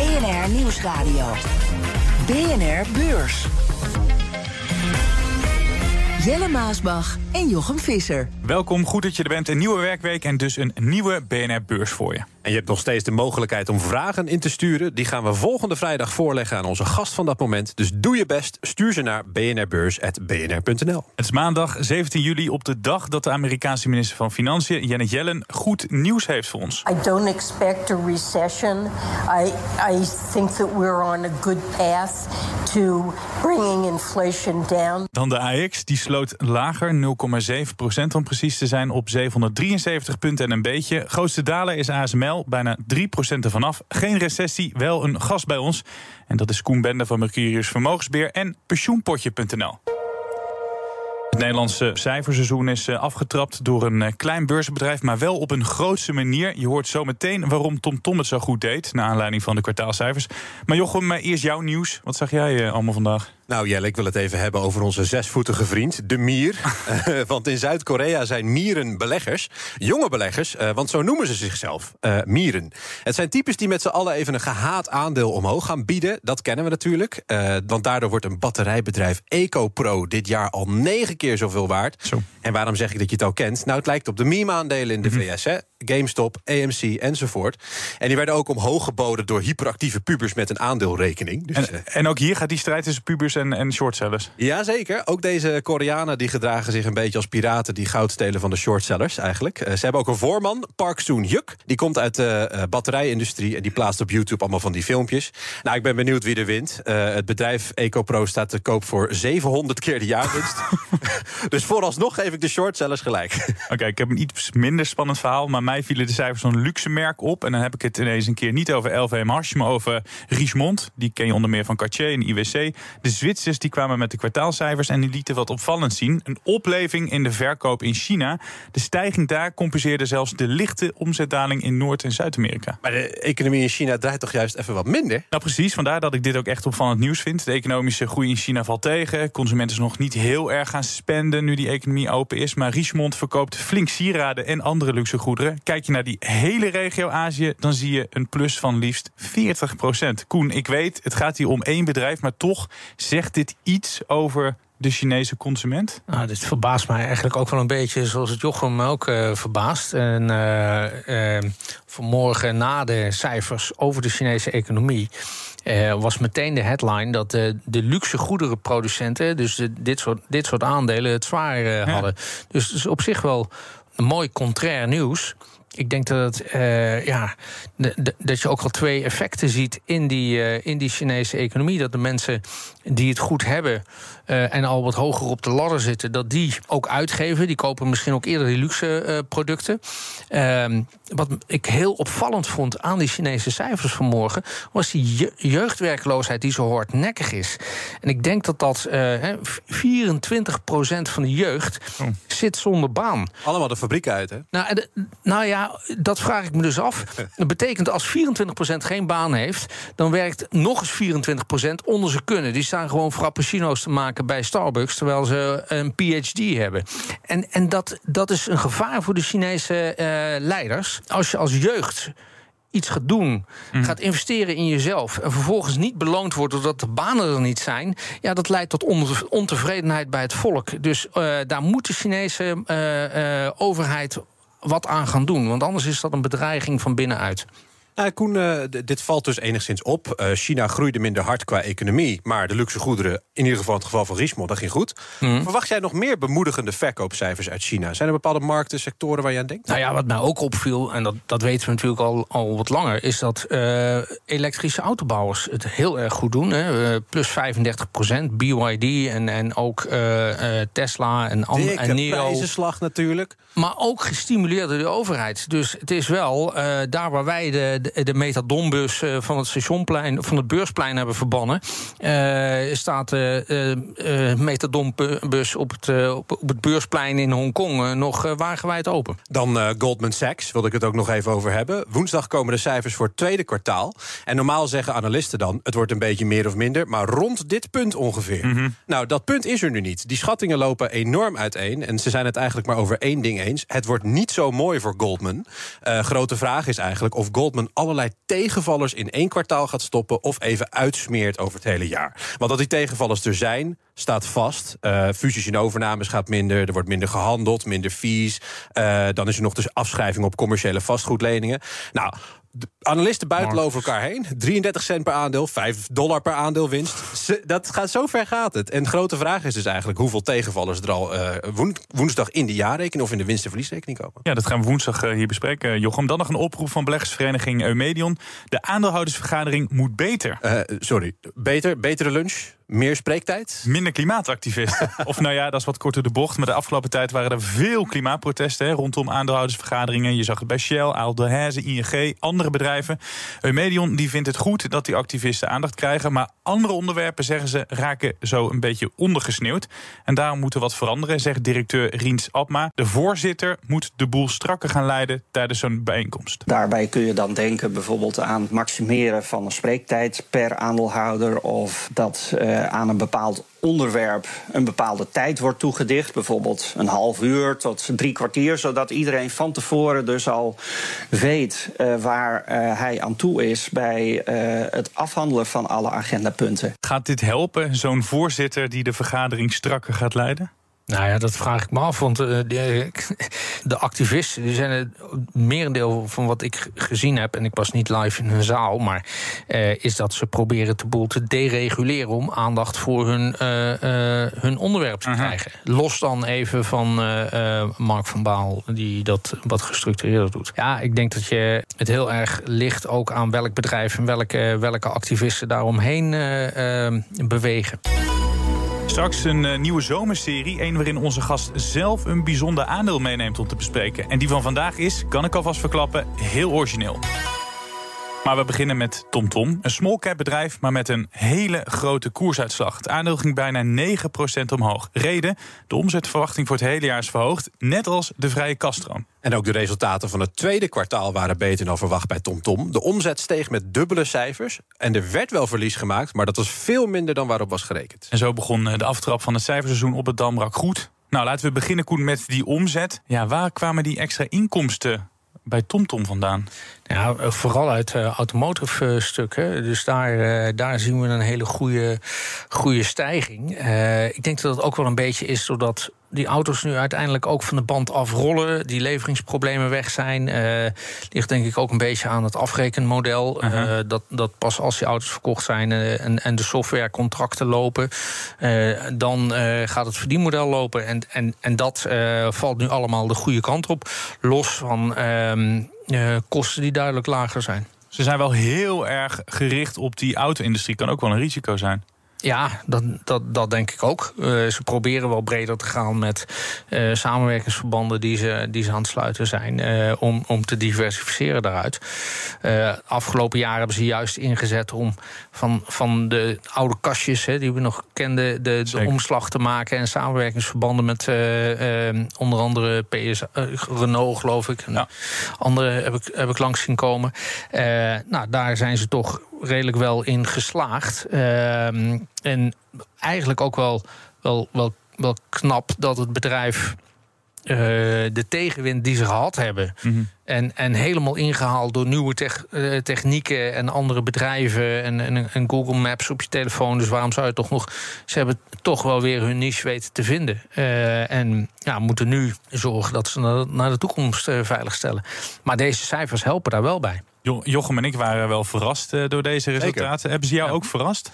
BNR Nieuwsradio. BNR Beurs. Jelle Maasbach en Jochem Visser. Welkom, goed dat je er bent. Een nieuwe werkweek en dus een nieuwe BNR Beurs voor je. En je hebt nog steeds de mogelijkheid om vragen in te sturen. Die gaan we volgende vrijdag voorleggen aan onze gast van dat moment. Dus doe je best, stuur ze naar bnrbeurs.bnr.nl. Het is maandag 17 juli op de dag dat de Amerikaanse minister van Financiën, Janet Yellen, goed nieuws heeft voor ons. I don't expect a recession. I, I think that we're on a good path to bringing inflation down. Dan de AX, die sloot lager, 0,7 procent om precies te zijn, op 773 punten en een beetje. Grootste daler is ASML bijna 3% ervan af. Geen recessie, wel een gast bij ons. En dat is Koen Bender van Mercurius Vermogensbeheer en pensioenpotje.nl. Het Nederlandse cijferseizoen is eh, afgetrapt door een eh, klein beursbedrijf, maar wel op een grootse manier. Je hoort zo meteen waarom Tom Tom het zo goed deed, naar aanleiding van de kwartaalcijfers. Maar Jochem, eh, eerst jouw nieuws. Wat zag jij allemaal vandaag? Nou Jelle, ik wil het even hebben over onze zesvoetige vriend, de mier. want in Zuid-Korea zijn mieren beleggers. Jonge beleggers, want zo noemen ze zichzelf, mieren. Het zijn types die met z'n allen even een gehaat aandeel omhoog gaan bieden. Dat kennen we natuurlijk. want daardoor wordt een batterijbedrijf EcoPro dit jaar al negen keer zoveel waard. Zo. En waarom zeg ik dat je het al kent? Nou, het lijkt op de meme-aandelen in de Mhm. VS, hè? GameStop, AMC enzovoort. En die werden ook omhoog geboden door hyperactieve pubers met een aandeelrekening. Dus, eh, En, en ook hier gaat die strijd tussen pubers en, en shortsellers. Jazeker, ook deze Koreanen die gedragen zich een beetje als piraten... die goud stelen van de shortsellers eigenlijk. Eh, ze hebben ook een voorman, Park Soon-hyuk. Die komt uit de eh, batterijindustrie en die plaatst op YouTube allemaal van die filmpjes. Nou, ik ben benieuwd wie er wint. Het bedrijf EcoPro staat te koop voor 700 keer de jaarwinst. dus vooralsnog geef ik de shortsellers gelijk. Oké, ik heb een iets minder spannend verhaal. Maar mij vielen de cijfers van een luxe merk op. En dan heb ik het ineens een keer niet over LVMH, maar over Richemont. Die ken je onder meer van Cartier en IWC. De Zwitsers die kwamen met de kwartaalcijfers en die lieten wat opvallend zien. Een opleving in de verkoop in China. De stijging daar compenseerde zelfs de lichte omzetdaling in Noord- en Zuid-Amerika. Maar de economie in China draait toch juist even wat minder? Nou precies, vandaar dat ik dit ook echt opvallend nieuws vind. De economische groei in China valt tegen. Consumenten zijn nog niet heel erg gaan spenden nu die economie open is. Maar Richemont verkoopt flink sieraden en andere luxe goederen. Kijk je naar die hele regio Azië, dan zie je een plus van liefst 40% Koen, ik weet, het gaat hier om één bedrijf, maar toch zegt dit iets over de Chinese consument? Nou, dit verbaast mij eigenlijk ook wel een beetje zoals het Jochem ook eh, verbaast. En eh, eh, vanmorgen na de cijfers over de Chinese economie. was meteen de headline dat de luxe goederenproducenten, dus de- dit, soort, dit soort aandelen, het zwaar eh, Ja. hadden. Dus het is op zich wel een mooi contrair nieuws. Ik denk dat, het, eh, ja, de- dat je ook al twee effecten ziet in die, eh, in die Chinese economie. Dat de mensen die het goed hebben eh, en al wat hoger op de ladder zitten, dat die ook uitgeven. Die kopen misschien ook eerder die luxe eh, producten. Ehm, wat ik heel opvallend vond aan die Chinese cijfers vanmorgen, was die je- jeugdwerkloosheid die zo hardnekkig is. En ik denk dat dat eh, hè, 24% van de jeugd Oh. zit zonder baan. Allemaal de fabriek uit, hè? Nou, de- nou ja, dat vraag ik me dus af. Dat betekent als 24% geen baan heeft, dan werkt nog eens 24% onder ze kunnen. Die staan gewoon frappuccino's te maken bij Starbucks, terwijl ze een PhD hebben. En, en dat, dat is een gevaar voor de Chinese eh, leiders. Als je als jeugd iets gaat doen, gaat investeren in jezelf... en vervolgens niet beloond wordt doordat de banen er niet zijn... ja, dat leidt tot on- ontevredenheid bij het volk. Dus eh, daar moet de Chinese eh, overheid wat aan gaan doen. Want anders is dat een bedreiging van binnenuit. Nou, Koen, eh, dit valt dus enigszins op. Eh, China groeide minder hard qua economie. Maar de luxe goederen, in ieder geval in het geval van Richemont, dat ging goed. Mhm. Verwacht jij nog meer bemoedigende verkoopcijfers uit China? Zijn er bepaalde markten, sectoren waar je aan denkt? Nou ja, wat mij ook opviel, en dat, dat weten we natuurlijk al, al wat langer... is dat elektrische autobouwers het heel erg goed doen. Hè. Plus 35 procent, BYD en, en ook Tesla en, an- Dikke en Nio. prijzenslag natuurlijk. Maar ook gestimuleerd door de overheid. Dus het is wel, daar waar wij de, de, de, metadonbus eh, van het stationplein, van het beursplein hebben verbannen, eh, staat de uh, metadonbus op het, op, op, het beursplein in Hongkong nog wagenwijd open. Dan Goldman Sachs, wilde ik het ook nog even over hebben. Woensdag komen de cijfers voor het tweede kwartaal. En normaal zeggen analisten dan, het wordt een beetje meer of minder, maar rond dit punt ongeveer. Mhm. Nou, dat punt is er nu niet. Die schattingen lopen enorm uiteen en ze zijn het eigenlijk maar over één ding eens. Het wordt niet zo mooi voor Goldman. grote vraag is eigenlijk of Goldman allerlei tegenvallers in één kwartaal gaat stoppen of even uitsmeert over het hele jaar. Want dat die tegenvallers er zijn, staat vast. Uh, fusies en overnames gaat minder, er wordt minder gehandeld, minder fees. Uh, dan is er nog dus afschrijving op commerciële vastgoedleningen. Nou, de analisten buiten over elkaar heen. 33 cent per aandeel, 5 dollar per aandeel winst. dat gaat, zo ver gaat het. En de grote vraag is dus eigenlijk hoeveel tegenvallers er al uh, woensdag in de jaarrekening of in de winst- en verliesrekening komen. Ja, dat gaan we woensdag uh, hier bespreken, Jochem. Dan nog een oproep van beleggersvereniging Eumedion. De aandeelhoudersvergadering moet beter. Uh, sorry, beter, betere lunch, meer spreektijd? Minder klimaatactivisten. of nou ja, dat is wat korter de bocht. Maar de afgelopen tijd waren er veel klimaatprotesten hè, rondom aandeelhoudersvergaderingen. Je zag het bij Shell, Aldehaze, ING, andere bedrijven. Eumedion die vindt het goed dat die activisten aandacht krijgen. Maar andere onderwerpen, zeggen ze, raken zo een beetje ondergesneeuwd. En daarom moet er wat veranderen, zegt directeur Riens Abma. De voorzitter moet de boel strakker gaan leiden tijdens zo'n bijeenkomst. Daarbij kun je dan denken bijvoorbeeld aan het maximeren van een spreektijd per aandeelhouder. Of dat uh, eh, aan een bepaald onderwerp een bepaalde tijd wordt toegedicht. Bijvoorbeeld een half uur tot drie kwartier. Zodat iedereen van tevoren dus al weet uh, waar uh, hij aan toe is bij het afhandelen van alle agendapunten. Gaat dit helpen, zo'n voorzitter die de vergadering strakker gaat leiden? Nou ja, dat vraag ik me af. Want uh, de, de, activisten die zijn het merendeel van wat ik gezien heb, en ik was niet live in een zaal, maar uh, is dat ze proberen de boel te dereguleren om aandacht voor hun, uh, hun onderwerp te -huh. krijgen. Los dan even van Mark van Baal, die dat wat gestructureerder doet. Ja, ik denk dat je het heel erg ligt ook aan welk bedrijf en welke, welke activisten daaromheen bewegen. Straks een uh, nieuwe zomerserie. Een waarin onze gast zelf een bijzonder aandeel meeneemt om te bespreken. En die van vandaag is, kan ik alvast verklappen, heel origineel. Maar we beginnen met TomTom. Tom. Een small cap bedrijf, maar met een hele grote koersuitslag. Het aandeel ging bijna 9% omhoog. Reden, de omzetverwachting voor het hele jaar is verhoogd. Net als de vrije kaststroom. En ook de resultaten van het tweede kwartaal waren beter dan verwacht bij TomTom. Tom. De omzet steeg met dubbele cijfers. En er werd wel verlies gemaakt, maar dat was veel minder dan waarop was gerekend. En zo begon de aftrap van het cijferseizoen op het Damrak goed. Nou, laten we beginnen, Koen, met die omzet. Ja, waar kwamen die extra inkomsten bij TomTom vandaan? Ja, vooral uit uh, automotive uh, stukken. Dus daar, daar zien we een hele goede, goede stijging. ik denk dat het ook wel een beetje is doordat die auto's nu uiteindelijk ook van de band afrollen. Die leveringsproblemen weg zijn. ligt denk ik ook een beetje aan het afrekenmodel. -huh. dat, dat pas als die auto's verkocht zijn en, en de softwarecontracten lopen, dan gaat het verdienmodel lopen. En, en, en dat valt nu allemaal de goede kant op. Los van. Ehm, kosten die duidelijk lager zijn. Ze zijn wel heel erg gericht op die auto-industrie. Kan ook wel een risico zijn. Ja, dat, dat, dat denk ik ook. Uh, ze proberen wel breder te gaan met uh, samenwerkingsverbanden die ze, die ze aan het sluiten zijn. Uh, om, om te diversificeren daaruit. afgelopen jaar hebben ze juist ingezet om van, van de oude kastjes hè, die we nog kenden, de, de omslag te maken. En samenwerkingsverbanden met onder andere PS, Renault, geloof ik. Ja. Andere heb ik, heb ik langs zien komen. nou, daar zijn ze toch redelijk wel in geslaagd. Ehm, en eigenlijk ook wel, wel, wel, wel knap dat het bedrijf uh, de tegenwind die ze gehad hebben. Mm -hmm. en, en helemaal ingehaald door nieuwe tech, uh, technieken en andere bedrijven. En, en, en, Google Maps op je telefoon. Dus waarom zou je toch nog. Ze hebben toch wel weer hun niche weten te vinden. Uh, en ja, moeten nu zorgen dat ze naar, naar de toekomst veiligstellen. Maar deze cijfers helpen daar wel bij. Jochem en ik waren wel verrast uh, door deze resultaten. Zeker. Hebben ze jou ja. ook verrast?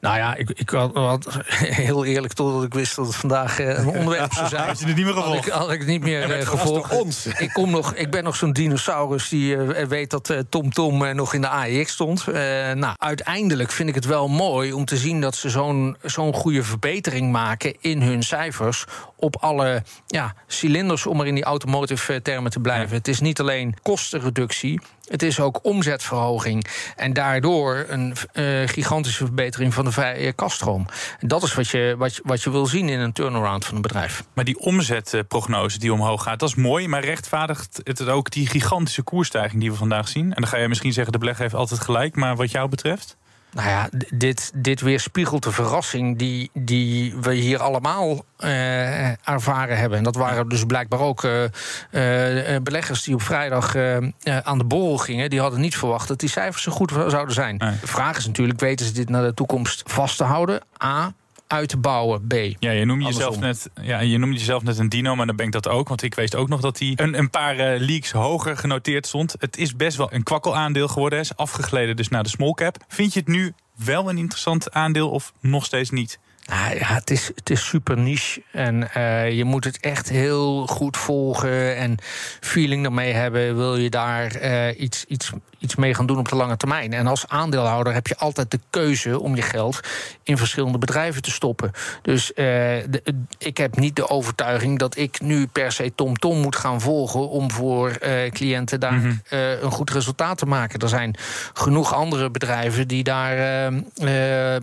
Nou ja, ik, ik had, had, heel eerlijk totdat ik wist dat het vandaag uh, een onderwerp zou zijn. had je het niet meer gevolgd? Had ik, had ik het niet meer uh, gevolgd. Ons. Ik, kom nog, ik ben nog zo'n dinosaurus die weet dat TomTom Tom, nog in de AEX stond. nou, uiteindelijk vind ik het wel mooi om te zien dat ze zo'n zo'n goede verbetering maken in hun cijfers op alle ja, cilinders, om er in die automotive eh, termen te blijven. Het is niet alleen kostenreductie. Het is ook omzetverhoging. En daardoor een uh, gigantische verbetering van de vrije kaststroom. En dat is wat je, wat, je, wat je wil zien in een turnaround van een bedrijf. Maar die omzetprognose die omhoog gaat, dat is mooi. Maar rechtvaardigt het ook die gigantische koersstijging die we vandaag zien? En dan ga je misschien zeggen, de belegger heeft altijd gelijk. Maar wat jou betreft? Nou ja, dit, dit weerspiegelt de verrassing die, die we hier allemaal uh, ervaren hebben. En dat waren dus blijkbaar ook uh, uh, beleggers die op vrijdag aan de borrel gingen. Die hadden niet verwacht dat die cijfers zo goed zouden zijn. De vraag is natuurlijk, weten ze dit naar de toekomst vast te houden? A, uit te bouwen. B. Ja, je noemde, jezelf net, ja, je noemde jezelf net een dino, maar dan ben ik dat ook. Want ik wist ook nog dat hij een, een paar uh, leaks hoger genoteerd stond. Het is best wel een kwakkelaandeel geworden. Is afgegleden dus naar de small cap. Vind je het nu wel een interessant aandeel of nog steeds niet? Nou ja, het is, het is super niche. En uh, je moet het echt heel goed volgen en feeling ermee hebben. Wil je daar uh, iets, iets, iets mee gaan doen op de lange termijn? En als aandeelhouder heb je altijd de keuze om je geld in verschillende bedrijven te stoppen. Dus uh, de, ik heb niet de overtuiging dat ik nu per se TomTom Tom moet gaan volgen om voor cliënten daar mm -hmm. een goed resultaat te maken. Er zijn genoeg andere bedrijven die daar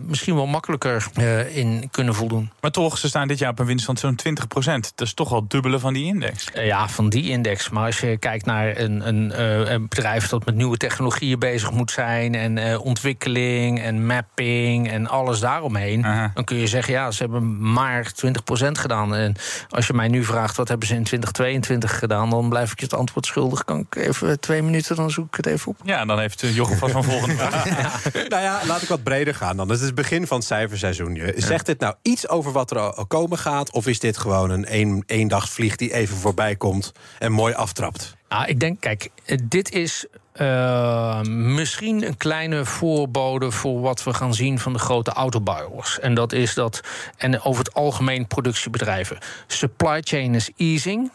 misschien wel makkelijker in kunnen voldoen. Maar toch, ze staan dit jaar op een winst van zo'n 20 procent. Dat is toch wel dubbele van die index. Ja, van die index. Maar als je kijkt naar een, een, eh, een bedrijf dat met nieuwe technologieën bezig moet zijn... en uh, ontwikkeling en mapping en alles daaromheen... Aha. dan kun je zeggen, ja, ze hebben maar 20 procent gedaan. En als je mij nu vraagt, wat hebben ze in 2022 gedaan... dan blijf ik je het antwoord schuldig. Kan ik even twee minuten, dan zoek ik het even op. Ja, dan heeft Jochem vast van volgende vraag. ja. Nou ja, laat ik wat breder gaan dan. Het is het begin van het cijferseizoen. Je zegt dit nou iets over wat er al komen gaat? Of is dit gewoon een een, eendagsvlieg die even voorbij komt en mooi aftrapt? Nou, ik denk, kijk, dit is uh, misschien een kleine voorbode voor wat we gaan zien van de grote autobouwers. En dat is dat, en over het algemeen productiebedrijven. Supply chain is easing.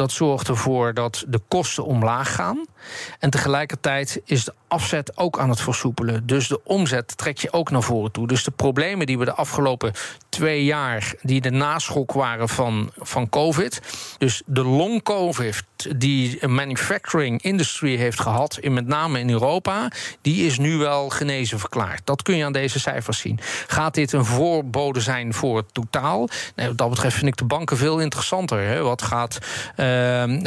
Dat zorgt ervoor dat de kosten omlaag gaan. En tegelijkertijd is de afzet ook aan het versoepelen. Dus de omzet trek je ook naar voren toe. Dus de problemen die we de afgelopen twee jaar, die de naschok waren van, van COVID. Dus de long COVID die een manufacturing industry heeft gehad, in met name in Europa, die is nu wel genezen verklaard. Dat kun je aan deze cijfers zien. Gaat dit een voorbode zijn voor het totaal? Nee, wat dat betreft vind ik de banken veel interessanter. Hè? Wat, gaat, uh,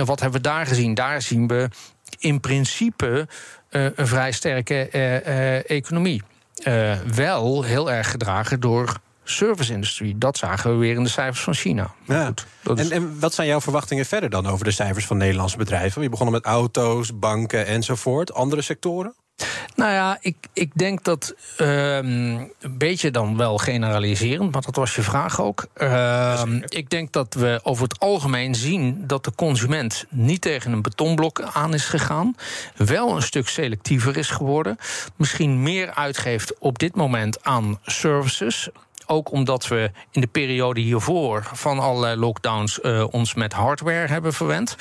wat hebben we daar gezien? Daar zien we in principe uh, een vrij sterke uh, economie. wel heel erg gedragen door service-industrie. Dat zagen we weer in de cijfers van China. Ja. Goed, en, is... en, wat zijn jouw verwachtingen verder dan over de cijfers van Nederlandse bedrijven? Je begonnen met auto's, banken enzovoort. Andere sectoren? Nou ja, ik, ik denk dat uh, een beetje dan wel generaliserend, maar dat was je vraag ook. Uh, ik denk dat we over het algemeen zien dat de consument niet tegen een betonblok aan is gegaan. Wel een stuk selectiever is geworden. Misschien meer uitgeeft op dit moment aan services. Ook omdat we in de periode hiervoor van allerlei lockdowns uh, ons met hardware hebben verwend.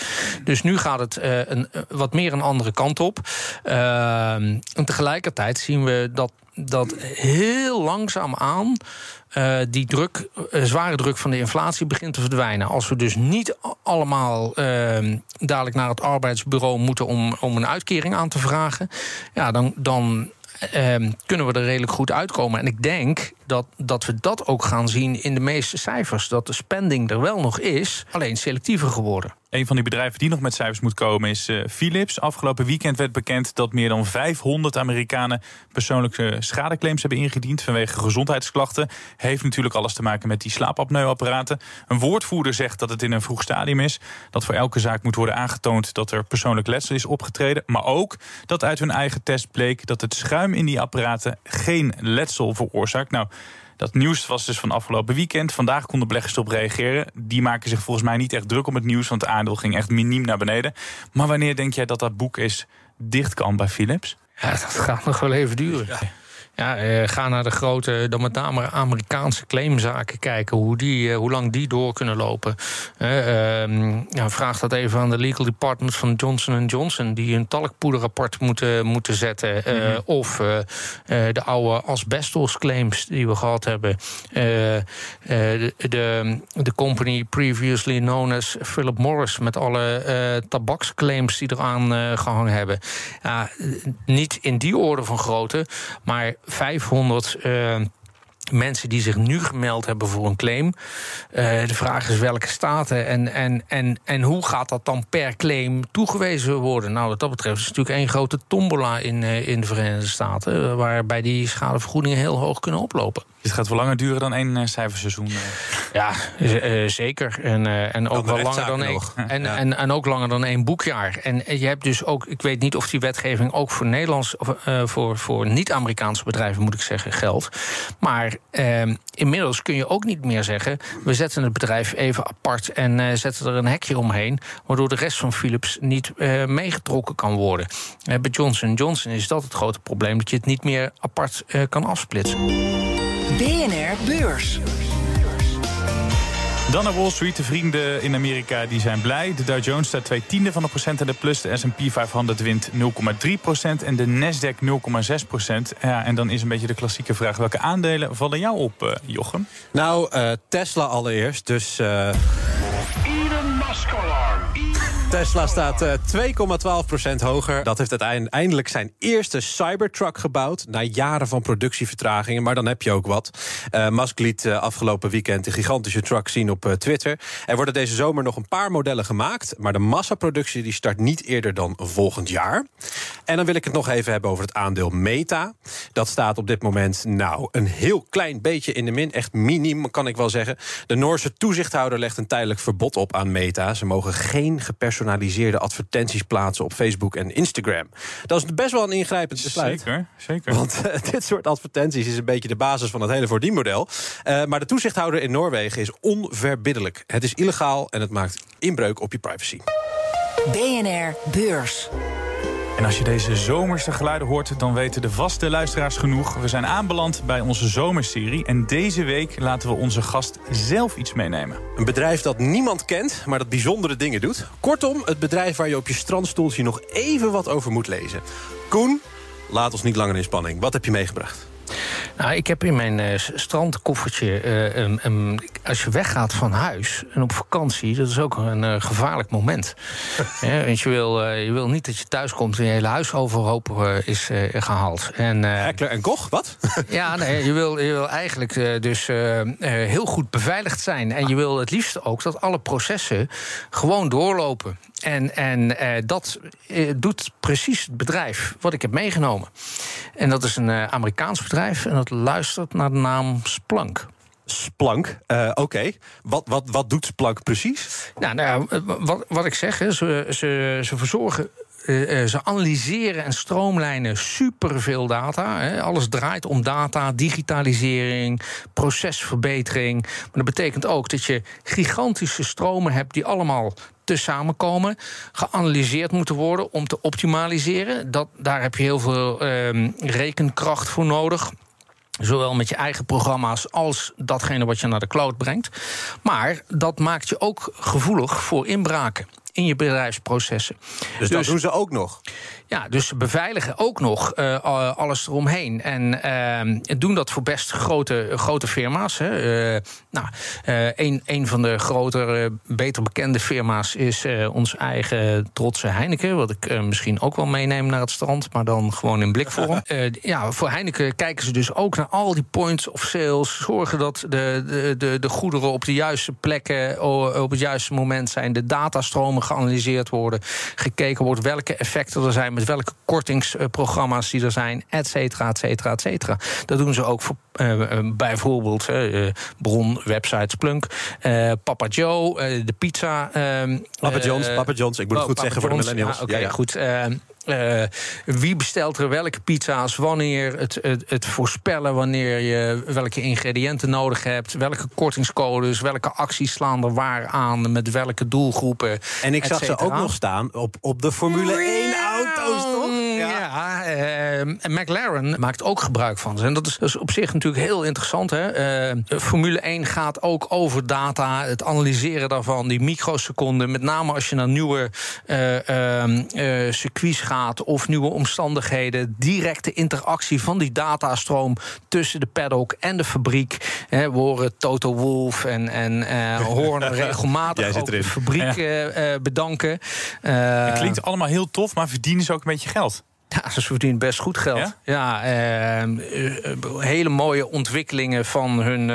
Dus nu gaat het uh, een, wat meer een andere kant op. Uh, en tegelijkertijd zien we dat, dat heel langzaam aan. Die druk, zware druk van de inflatie begint te verdwijnen. Als we dus niet allemaal uh, dadelijk naar het arbeidsbureau moeten om, om een uitkering aan te vragen, ja, dan, dan kunnen we er redelijk goed uitkomen. En ik denk dat, dat we dat ook gaan zien in de meeste cijfers. Dat de spending er wel nog is, alleen selectiever geworden. Een van die bedrijven die nog met cijfers moet komen is uh, Philips. Afgelopen weekend werd bekend dat meer dan 500 Amerikanen persoonlijke schadeclaims hebben ingediend vanwege gezondheidsklachten. Heeft natuurlijk alles te maken met die slaapapneuapparaten. Een woordvoerder zegt dat het in een vroeg stadium is. Dat voor elke zaak moet worden aangetoond dat er persoonlijk letsel is opgetreden. Maar ook dat uit hun eigen test bleek dat het schuim in die apparaten geen letsel veroorzaakt. Nou, dat nieuws was dus van afgelopen weekend. Vandaag konden beleggers erop reageren. Die maken zich volgens mij niet echt druk om het nieuws, want het aandeel ging echt miniem naar beneden. Maar wanneer denk jij dat dat boek is dicht kan bij Philips? Ja, dat gaat nog wel even duren. Ja, eh, ga naar de grote, dan met name Amerikaanse claimzaken kijken. Hoe, die, eh, hoe lang die door kunnen lopen. Eh, ehm, ja, vraag dat even aan de legal department van Johnson Johnson. Die een talkpoederrapport moeten, moeten zetten. Mhm. Of de oude asbestos claims die we gehad hebben. De, de, company previously known as Philip Morris. Met alle tabaksclaims die eraan eh, gehangen hebben. Ja, niet in die orde van grootte, maar 500 eh, mensen die zich nu gemeld hebben voor een claim. Eh, de vraag is welke staten en, en, en, en hoe gaat dat dan per claim toegewezen worden? Nou, wat dat betreft is het natuurlijk één grote tombola in, eh, in de Verenigde Staten, waarbij die schadevergoedingen heel hoog kunnen oplopen. Dit gaat wel langer duren dan één eh, cijferseizoen. eh. Ja, eh, zeker. En, en ook wel langer dan één. En, Ja. en, en ook langer dan één boekjaar. En je hebt dus ook, ik weet niet of die wetgeving ook voor Nederlands, of eh, voor, voor niet-Amerikaanse bedrijven, moet ik zeggen, geldt. Maar eh, inmiddels kun je ook niet meer zeggen. We zetten het bedrijf even apart en zetten er een hekje omheen. Waardoor de rest van Philips niet meegetrokken kan worden. Bij Johnson Johnson is dat het grote probleem, dat je het niet meer apart kan afsplitsen. BNR Beurs. Dan naar Wall Street. De vrienden in Amerika die zijn blij. De Dow Jones staat twee tiende van een procent in de plus. De S&P 500 wint 0,3 procent. En de Nasdaq 0,6 procent. Ja, en dan is een beetje de klassieke vraag. Welke aandelen vallen jou op, eh, Jochem? Nou, eh, Tesla allereerst. Dus eh, Tesla staat eh, 2,12% hoger. Dat heeft uiteindelijk eindelijk zijn eerste Cybertruck gebouwd. Na jaren van productievertragingen. Maar dan heb je ook wat. Eh, Musk liet eh, afgelopen weekend de gigantische truck zien op eh, Twitter. Er worden deze zomer nog een paar modellen gemaakt. Maar de massaproductie die start niet eerder dan volgend jaar. En dan wil ik het nog even hebben over het aandeel Meta. Dat staat op dit moment nou een heel klein beetje in de min. Echt minim, kan ik wel zeggen. De Noorse toezichthouder legt een tijdelijk verbod op aan Meta. Ze mogen geen gepersonaliseerde advertenties plaatsen op Facebook en Instagram. Dat is best wel een ingrijpend besluit. Zeker, zeker. Want eh, dit soort advertenties is een beetje de basis van het hele verdienmodel. Eh, maar de toezichthouder in Noorwegen is onverbiddelijk. Het is illegaal en het maakt inbreuk op je privacy. BNR Beurs. En als je deze zomerse geluiden hoort, dan weten de vaste luisteraars genoeg. We zijn aanbeland bij onze zomerserie. En deze week laten we onze gast zelf iets meenemen. Een bedrijf dat niemand kent, maar dat bijzondere dingen doet. Kortom, het bedrijf waar je op je strandstoeltje nog even wat over moet lezen. Koen, laat ons niet langer in spanning. Wat heb je meegebracht? Nou, ik heb in mijn eh, strandkoffertje. eh, als je weggaat van huis en op vakantie, dat is ook een eh, gevaarlijk moment. Want je wil, je wil niet dat je thuis komt en je hele huis overhoop is eh, gehaald. En, Heckler en Koch, wat? ja, nee, je, wil, je wil eigenlijk dus heel goed beveiligd zijn. En je wil het liefst ook dat alle processen gewoon doorlopen. En, en eh, dat eh, doet precies het bedrijf wat ik heb meegenomen. En dat is een eh, Amerikaans bedrijf en dat luistert naar de naam Splunk. Splank. Oké, wat, wat, wat doet Splank precies? Nou, nou wat, wat ik zeg, hè, ze, ze, ze verzorgen. Eh, eh, ze analyseren en stroomlijnen superveel data. Hè. Alles draait om data, digitalisering, procesverbetering. Maar dat betekent ook dat je gigantische stromen hebt die allemaal te samenkomen, geanalyseerd moeten worden om te optimaliseren. Dat, daar heb je heel veel ehm, rekenkracht voor nodig. Zowel met je eigen programma's als datgene wat je naar de cloud brengt. Maar dat maakt je ook gevoelig voor inbraken in je bedrijfsprocessen. Dus, dat doen ze ook nog. Ja, dus ze beveiligen ook nog eh, alles eromheen. En eh, doen dat voor best grote, grote firma's. Hè. Eh, nou, eh, een, een van de grotere, beter bekende firma's is ons eigen trotse Heineken. Wat ik misschien ook wel meeneem naar het strand, maar dan gewoon in blikvorm. Ja, voor Heineken kijken ze dus ook naar al die points of sales. Zorgen dat de, de, de, de goederen op de juiste plekken op het juiste moment zijn. De datastromen geanalyseerd worden. Gekeken wordt welke effecten er zijn met welke kortingsprogramma's die er zijn, et cetera, et cetera, et cetera. Dat doen ze ook voor eh, eh, bijvoorbeeld eh, eh, bron, website Splunk, eh, Papa Joe, eh, de pizza. ehm, Papa John's, Papa John's. Ik moet het oh, goed Papa zeggen voor de millennials. Ja, Oké, Ja, ja. goed. eh, eh, wie bestelt er welke pizza's, wanneer, het, het, het voorspellen wanneer je welke ingrediënten nodig hebt, welke kortingscodes, welke acties slaan er waar aan, met welke doelgroepen. En ik zag ze ook nog staan op, op de Formule 1 auto's, toch? Ja, Ja, eh, McLaren maakt ook gebruik van ze. En dat is, dat is op zich natuurlijk heel interessant. Hè? Eh, Formule 1 gaat ook over data, het analyseren daarvan, die microseconden. Met name als je naar nieuwe eh, ehm, eh, circuits gaat of nieuwe omstandigheden. Directe interactie van die datastroom tussen de paddock en de fabriek. Hè, we horen Toto Wolff en, en eh Horner regelmatig ook de fabriek Ja. bedanken. Eh, Het klinkt allemaal heel tof, maar verdienen ze ook een beetje geld. Ja, ze verdienen best goed geld. Ja? Ja, ehm, eh, hele mooie ontwikkelingen van hun,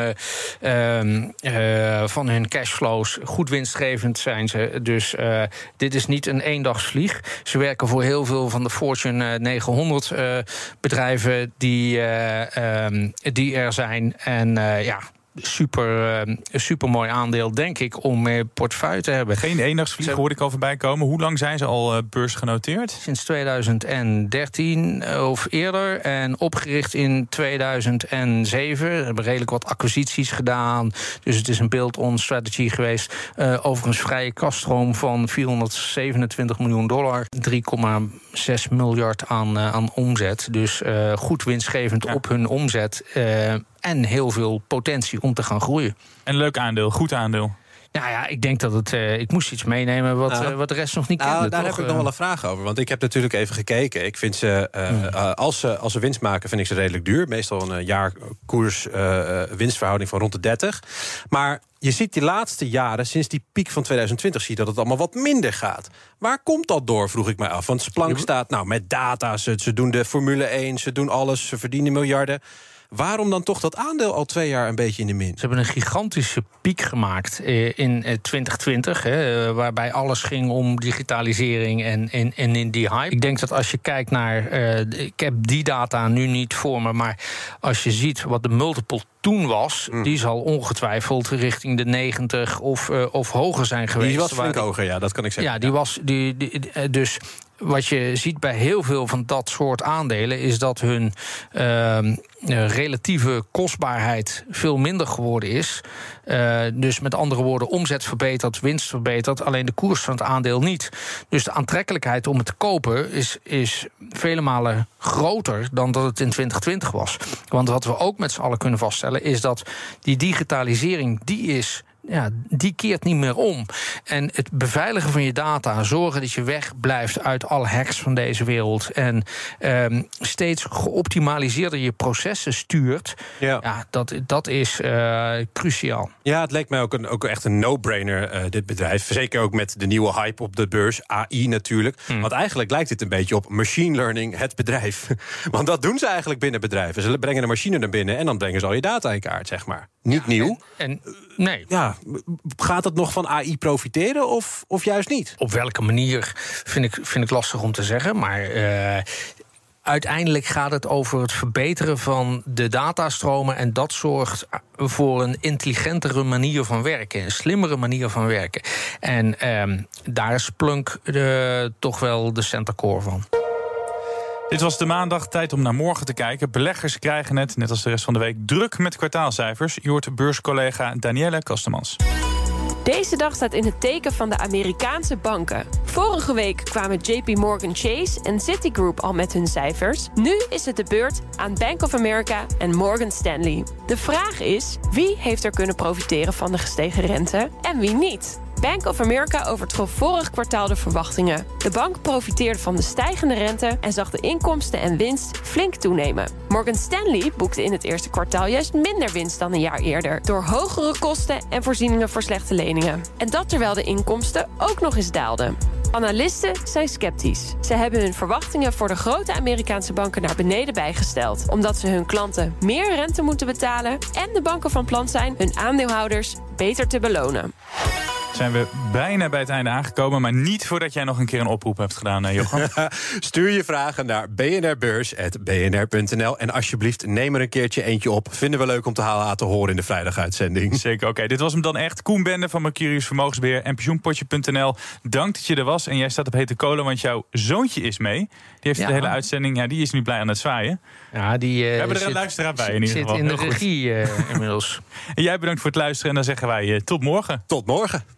eh, ehm, eh, van hun cashflows. Goed winstgevend zijn ze. Dus eh, dit is niet een eendagsvlieg. Ze werken voor heel veel van de Fortune eh, 900 eh, bedrijven die, eh, ehm, die er zijn. En eh, ja. Super, eh, super mooi aandeel, denk ik, om portefeuille te hebben. Geen eendagsvlieg hoorde ik al voorbij komen. Hoe lang zijn ze al eh, beursgenoteerd? Sinds 2013 of eerder. En opgericht in 2007. We hebben redelijk wat acquisities gedaan. Dus het is een build-on strategy geweest. Eh, overigens vrije kaststroom van 427 miljoen dollar. 3,6 miljard aan, aan omzet. Dus goed winstgevend Ja. op hun omzet. En heel veel potentie om te gaan groeien. Een leuk aandeel, goed aandeel. Nou ja, ik denk dat het. eh, ik moest iets meenemen wat, Nou, eh, wat de rest nog niet kende. Nou, daar toch? heb ik nog wel een vraag over. Want ik heb natuurlijk even gekeken. Ik vind ze, eh, Hmm. als, ze als ze winst maken, vind ik ze redelijk duur. Meestal een jaar koers eh, eh, winstverhouding van rond de 30. Maar je ziet die laatste jaren, sinds die piek van 2020, zie je dat het allemaal wat minder gaat. Waar komt dat door, vroeg ik mij af. Want Splank staat nou met data, ze, ze doen de Formule 1, ze doen alles, ze verdienen miljarden. Waarom dan toch dat aandeel al twee jaar een beetje in de min? Ze hebben een gigantische piek gemaakt eh, in eh, 2020, hè, eh, waarbij alles ging om digitalisering en, en, in die hype. Ik denk dat als je kijkt naar, eh, ik heb die data nu niet voor me, maar als je ziet wat de multiple toen was, Mm. die zal ongetwijfeld richting de 90 of, eh, of hoger zijn geweest. Die was Waar flink hoger, ja, dat kan ik zeggen. ja, die was. Die, die- eh, dus wat je ziet bij heel veel van dat soort aandelen, is dat hun ehm, eh, relatieve kostbaarheid veel minder geworden is. Dus met andere woorden, omzet verbeterd, winst verbeterd, alleen de koers van het aandeel niet. Dus de aantrekkelijkheid om het te kopen is, is vele malen groter dan dat het in 2020 was. Want wat we ook met z'n allen kunnen vaststellen, is dat die digitalisering, die is ja, die keert niet meer om. En het beveiligen van je data, zorgen dat je weg blijft uit alle hacks van deze wereld. En ehm, steeds geoptimaliseerder je processen stuurt. Ja. Ja, dat, dat is eh, cruciaal. Ja, het leek mij ook, een, ook echt een no-brainer, eh, dit bedrijf. Zeker ook met de nieuwe hype op de beurs, AI natuurlijk. Want eigenlijk lijkt dit een beetje op machine learning, het bedrijf. Want dat doen ze eigenlijk binnen bedrijven. Ze brengen een machine naar binnen en dan brengen ze al je data in kaart, zeg maar. Niet nieuw. En nee. Ja, gaat het nog van AI profiteren of, of juist niet? Op welke manier vind ik, vind ik lastig om te zeggen. Maar eh, uiteindelijk gaat het over het verbeteren van de datastromen. En dat zorgt voor een intelligentere manier van werken. Een slimmere manier van werken. En ehm, daar is Plunk de, toch wel de center core van. Dit was de maandag, tijd om naar morgen te kijken. Beleggers krijgen het, net als de rest van de week, druk met kwartaalcijfers. Je hoort beurscollega Danielle Kastemans. Deze dag staat in het teken van de Amerikaanse banken. Vorige week kwamen JP Morgan Chase en Citigroup al met hun cijfers. Nu is het de beurt aan Bank of America en Morgan Stanley. De vraag is: wie heeft er kunnen profiteren van de gestegen rente en wie niet? Bank of America overtrof vorig kwartaal de verwachtingen. De bank profiteerde van de stijgende rente en zag de inkomsten en winst flink toenemen. Morgan Stanley boekte in het eerste kwartaal juist minder winst dan een jaar eerder, door hogere kosten en voorzieningen voor slechte leningen. En dat terwijl de inkomsten ook nog eens daalden. Analisten zijn sceptisch. Ze hebben hun verwachtingen voor de grote Amerikaanse banken naar beneden bijgesteld, omdat ze hun klanten meer rente moeten betalen en de banken van plan zijn hun aandeelhouders beter te belonen. Zijn we bijna bij het einde aangekomen, maar niet voordat jij nog een keer een oproep hebt gedaan, eh, Johan. Stuur je vragen naar bnrbeurs.bnr.nl. En alsjeblieft, neem er een keertje eentje op. Vinden we leuk om te halen laten horen in de vrijdaguitzending. Zeker, oké. Dit was hem dan echt. Koen Bende van Mercurius Vermogensbeheer en pensioenpotje.nl. Dank dat je er was. En jij staat op hete kolen, want jouw zoontje is mee. Die heeft Ja. de hele uitzending, ja, die is nu blij aan het zwaaien. Ja, die, eh, We hebben er een zit- luisteraar bij in ieder Zit geval. in de regie eh, inmiddels. En jij bedankt voor het luisteren en dan zeggen wij tot morgen. Tot morgen.